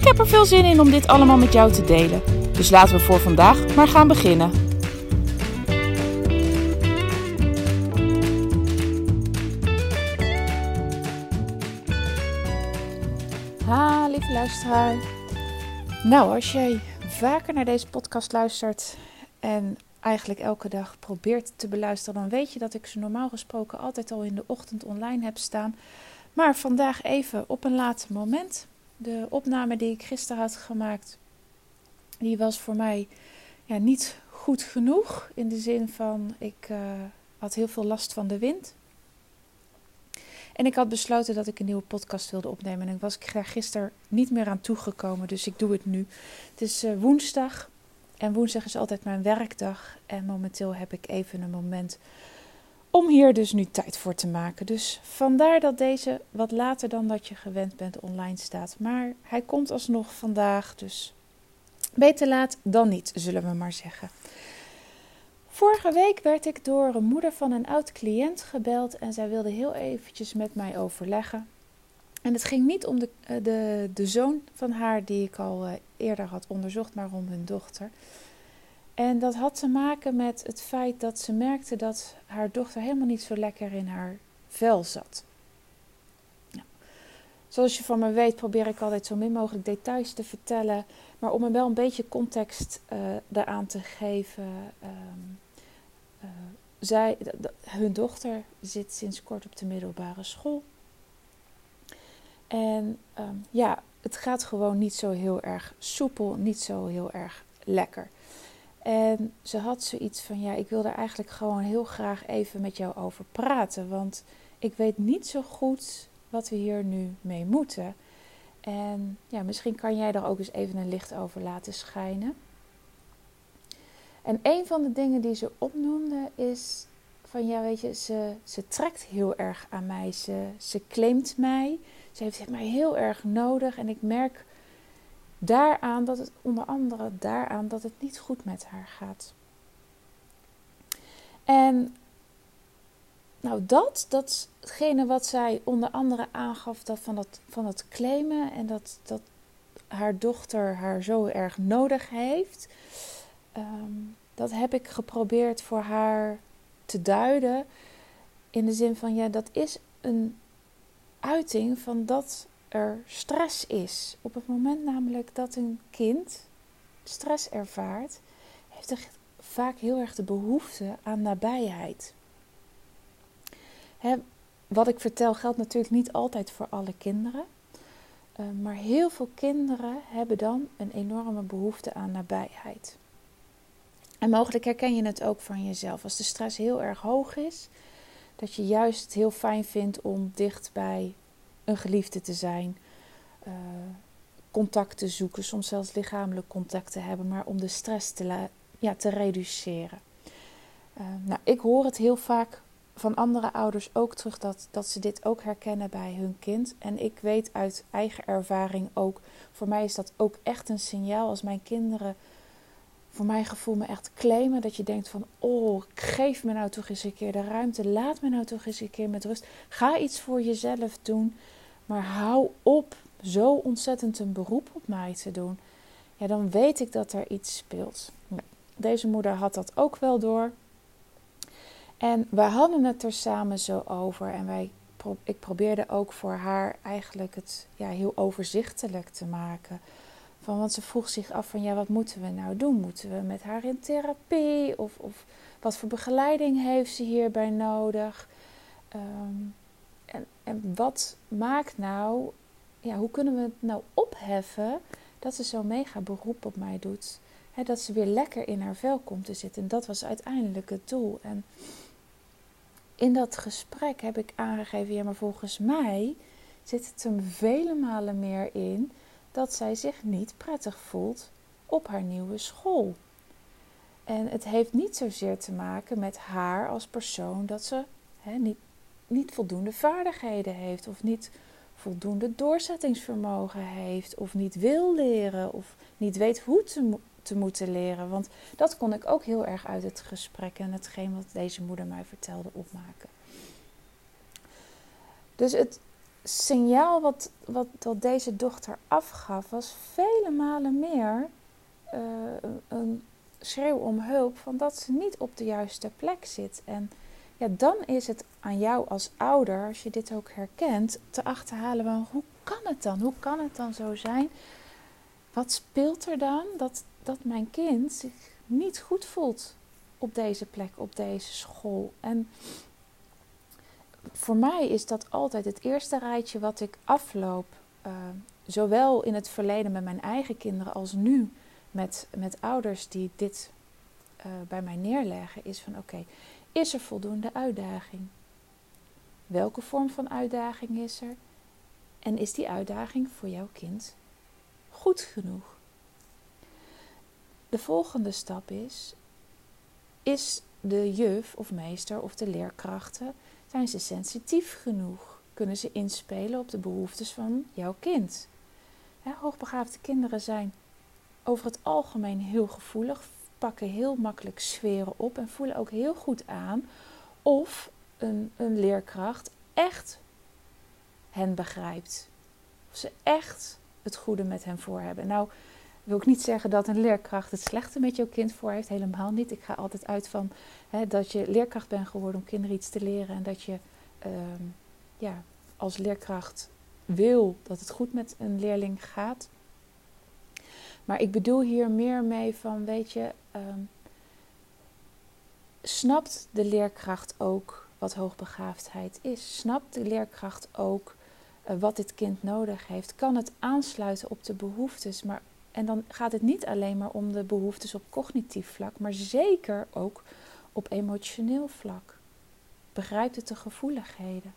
Ik heb er veel zin in om dit allemaal met jou te delen. Dus laten we voor vandaag maar gaan beginnen. Ha, lieve luisteraar. Nou, als jij vaker naar deze podcast luistert en eigenlijk elke dag probeert te beluisteren, dan weet je dat ik ze normaal gesproken altijd al in de ochtend online heb staan. Maar vandaag even op een later moment. De opname die ik gisteren had gemaakt, die was voor mij ja, niet goed genoeg. In de zin van, ik uh, had heel veel last van de wind. En ik had besloten dat ik een nieuwe podcast wilde opnemen. En ik was ik daar gisteren niet meer aan toegekomen, dus ik doe het nu. Het is uh, woensdag en woensdag is altijd mijn werkdag. En momenteel heb ik even een moment om hier dus nu tijd voor te maken. Dus vandaar dat deze wat later dan dat je gewend bent online staat. Maar hij komt alsnog vandaag, dus beter laat dan niet, zullen we maar zeggen. Vorige week werd ik door een moeder van een oud cliënt gebeld en zij wilde heel eventjes met mij overleggen. En het ging niet om de, eh, de, de zoon van haar die ik al eh, eerder had onderzocht, maar om hun dochter. En dat had te maken met het feit dat ze merkte dat haar dochter helemaal niet zo lekker in haar vel zat. Zoals je van me weet, probeer ik altijd zo min mogelijk details te vertellen. Maar om er wel een beetje context uh, daaraan te geven. Um, uh, zij, hun dochter zit sinds kort op de middelbare school. En um, ja, het gaat gewoon niet zo heel erg soepel, niet zo heel erg lekker. En ze had zoiets van: ja, ik wil er eigenlijk gewoon heel graag even met jou over praten. Want ik weet niet zo goed wat we hier nu mee moeten. En ja, misschien kan jij er ook eens even een licht over laten schijnen. En een van de dingen die ze opnoemde is van ja, weet je, ze, ze trekt heel erg aan mij. Ze, ze claimt mij. Ze heeft mij heel erg nodig. En ik merk daaraan dat het onder andere daaraan dat het niet goed met haar gaat. En nou dat, datgene wat zij onder andere aangaf dat van, dat, van het claimen en dat, dat haar dochter haar zo erg nodig heeft, ehm, dat heb ik geprobeerd voor haar te duiden in de zin van ja, dat is een uiting van dat er stress is. Op het moment namelijk dat een kind stress ervaart, heeft er vaak heel erg de behoefte aan nabijheid. wat ik vertel geldt natuurlijk niet altijd voor alle kinderen. Uh, maar heel veel kinderen hebben dan een enorme behoefte aan nabijheid. En mogelijk herken je het ook van jezelf. Als de stress heel erg hoog is, dat je juist heel fijn vindt om dicht bij een geliefde te zijn, uh, contact te zoeken, soms zelfs lichamelijk contact te hebben, maar om de stress te, ja, te reduceren. Uh, nou, ik hoor het heel vaak van andere ouders ook terug dat, dat ze dit ook herkennen bij hun kind. En ik weet uit eigen ervaring ook, voor mij is dat ook echt een signaal als mijn kinderen voor mijn gevoel me echt claimen. Dat je denkt van, oh, geef me nou toch eens een keer de ruimte. Laat me nou toch eens een keer met rust. Ga iets voor jezelf doen. Maar hou op zo ontzettend een beroep op mij te doen. Ja, dan weet ik dat er iets speelt. Deze moeder had dat ook wel door. En wij hadden het er samen zo over. En wij, ik probeerde ook voor haar eigenlijk het ja, heel overzichtelijk te maken. Van, want ze vroeg zich af van ja, wat moeten we nou doen? Moeten we met haar in therapie? Of, of wat voor begeleiding heeft ze hierbij nodig? Um, en, en wat maakt nou, ja, hoe kunnen we het nou opheffen dat ze zo'n mega beroep op mij doet? dat ze weer lekker in haar vel komt te zitten. En dat was uiteindelijk het doel. En in dat gesprek heb ik aangegeven, ja, maar volgens mij zit het hem vele malen meer in dat zij zich niet prettig voelt op haar nieuwe school. En het heeft niet zozeer te maken met haar als persoon dat ze hè, niet, niet voldoende vaardigheden heeft of niet voldoende doorzettingsvermogen heeft of niet wil leren of niet weet hoe te, te moeten leren. Want dat kon ik ook heel erg uit het gesprek en hetgeen wat deze moeder mij vertelde opmaken. Dus het signaal wat, wat, wat deze dochter afgaf was vele malen meer uh, een schreeuw om hulp van dat ze niet op de juiste plek zit. En ja, dan is het aan jou als ouder, als je dit ook herkent, te achterhalen van hoe kan het dan? Hoe kan het dan zo zijn? Wat speelt er dan dat, dat mijn kind zich niet goed voelt op deze plek, op deze school? En voor mij is dat altijd het eerste rijtje wat ik afloop. Uh, zowel in het verleden met mijn eigen kinderen als nu met, met ouders die dit uh, bij mij neerleggen. Is van oké, is er voldoende uitdaging? Welke vorm van uitdaging is er? En is die uitdaging voor jouw kind goed genoeg? De volgende stap is: is de juf of meester of de leerkrachten zijn ze sensitief genoeg? Kunnen ze inspelen op de behoeftes van jouw kind? hoogbegaafde kinderen zijn over het algemeen heel gevoelig, pakken heel makkelijk sferen op en voelen ook heel goed aan of een, een leerkracht echt hen begrijpt. Of ze echt het goede met hen voor hebben. Nou, wil ik niet zeggen dat een leerkracht het slechte met jouw kind voor heeft. Helemaal niet. Ik ga altijd uit van hè, dat je leerkracht bent geworden om kinderen iets te leren. En dat je ehm, ja, als leerkracht wil dat het goed met een leerling gaat. Maar ik bedoel hier meer mee van, weet je, um, snapt de leerkracht ook wat hoogbegaafdheid is? Snapt de leerkracht ook uh, wat dit kind nodig heeft? Kan het aansluiten op de behoeftes? Maar, en dan gaat het niet alleen maar om de behoeftes op cognitief vlak, maar zeker ook op emotioneel vlak. Begrijpt het de gevoeligheden?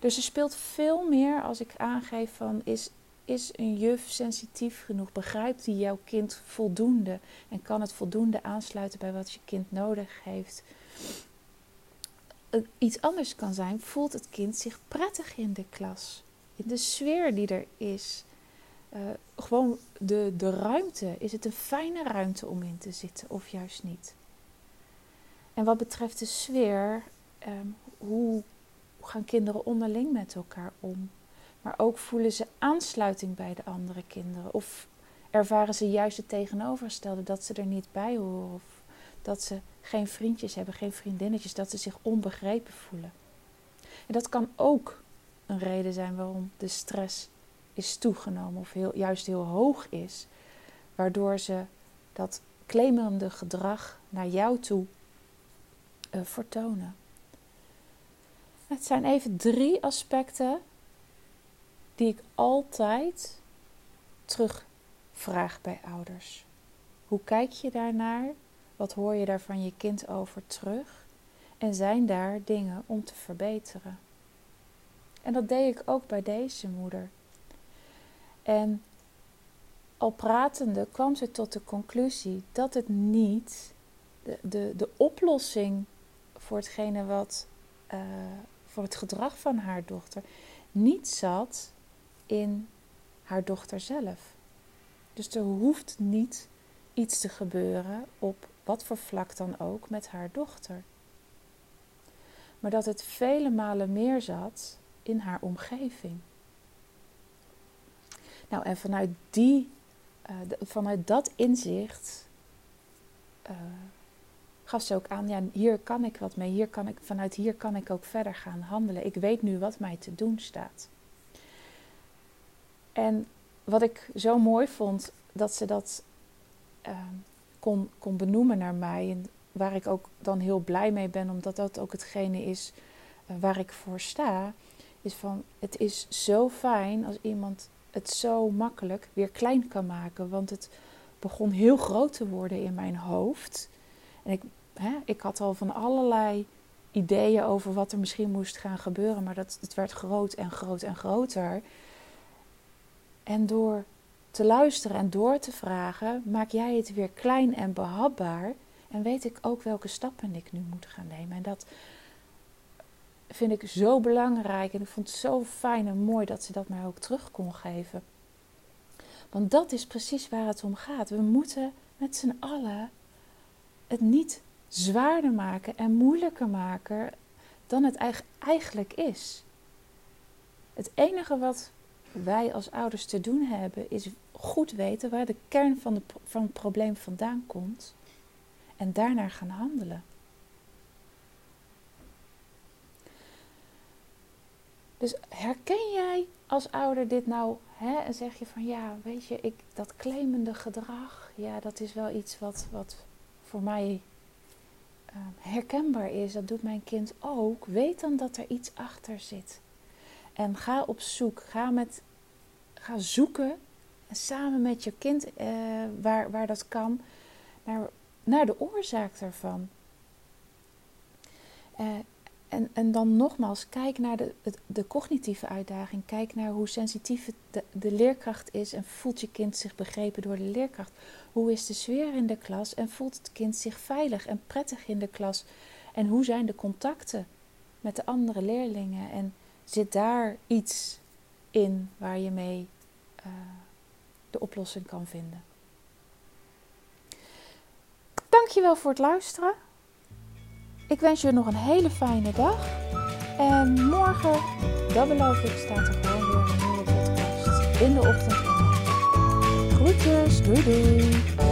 Dus er speelt veel meer als ik aangeef van is is een juf sensitief genoeg? Begrijpt die jouw kind voldoende? En kan het voldoende aansluiten bij wat je kind nodig heeft? Iets anders kan zijn, voelt het kind zich prettig in de klas? In de sfeer die er is? Uh, gewoon de, de ruimte. Is het een fijne ruimte om in te zitten of juist niet? En wat betreft de sfeer, um, hoe gaan kinderen onderling met elkaar om? Maar ook voelen ze aansluiting bij de andere kinderen. Of ervaren ze juist het tegenovergestelde, dat ze er niet bij horen. Of dat ze geen vriendjes hebben, geen vriendinnetjes, dat ze zich onbegrepen voelen. En dat kan ook een reden zijn waarom de stress is toegenomen of heel, juist heel hoog is. Waardoor ze dat claimerende gedrag naar jou toe uh, vertonen. Het zijn even drie aspecten die ik altijd terugvraag bij ouders. Hoe kijk je daarnaar? Wat hoor je daar van je kind over terug? En zijn daar dingen om te verbeteren? En dat deed ik ook bij deze moeder. En al pratende kwam ze tot de conclusie dat het niet de, de, de oplossing voor hetgene wat uh, voor het gedrag van haar dochter niet zat in haar dochter zelf. Dus er hoeft niet iets te gebeuren op wat voor vlak dan ook met haar dochter. Maar dat het vele malen meer zat in haar omgeving. Nou, en vanuit, die, uh, vanuit dat inzicht uh, gaf ze ook aan, ja, hier kan ik wat mee, hier kan ik, vanuit hier kan ik ook verder gaan handelen. Ik weet nu wat mij te doen staat. En wat ik zo mooi vond, dat ze dat uh, kon, kon benoemen naar mij. En waar ik ook dan heel blij mee ben, omdat dat ook hetgene is uh, waar ik voor sta. Is van, het is zo fijn als iemand het zo makkelijk weer klein kan maken. Want het begon heel groot te worden in mijn hoofd. En ik, hè, ik had al van allerlei ideeën over wat er misschien moest gaan gebeuren. Maar dat, het werd groot en groot en groter. En door te luisteren en door te vragen, maak jij het weer klein en behapbaar. En weet ik ook welke stappen ik nu moet gaan nemen. En dat vind ik zo belangrijk. En ik vond het zo fijn en mooi dat ze dat mij ook terug kon geven. Want dat is precies waar het om gaat. We moeten met z'n allen het niet zwaarder maken en moeilijker maken dan het eigenlijk is. Het enige wat wij als ouders te doen hebben, is goed weten waar de kern van, de, van het probleem vandaan komt en daarnaar gaan handelen. Dus herken jij als ouder dit nou hè, en zeg je van ja, weet je, ik, dat claimende gedrag, ja, dat is wel iets wat, wat voor mij uh, herkenbaar is. Dat doet mijn kind ook. Weet dan dat er iets achter zit. En ga op zoek, ga, met, ga zoeken en samen met je kind, uh, waar, waar dat kan, naar, naar de oorzaak daarvan. Uh, en, en dan nogmaals, kijk naar de, de, cognitieve uitdaging. Kijk naar hoe sensitief de leerkracht is en voelt je kind zich begrepen door de leerkracht. Hoe is de sfeer in de klas en voelt het kind zich veilig en prettig in de klas? En hoe zijn de contacten met de andere leerlingen? En zit daar iets in waar je mee uh, de oplossing kan vinden? Dankjewel voor het luisteren. Ik wens je nog een hele fijne dag. En morgen, dat beloof ik, staat er gewoon weer een nieuwe podcast in de ochtend. Groetjes, doei doei!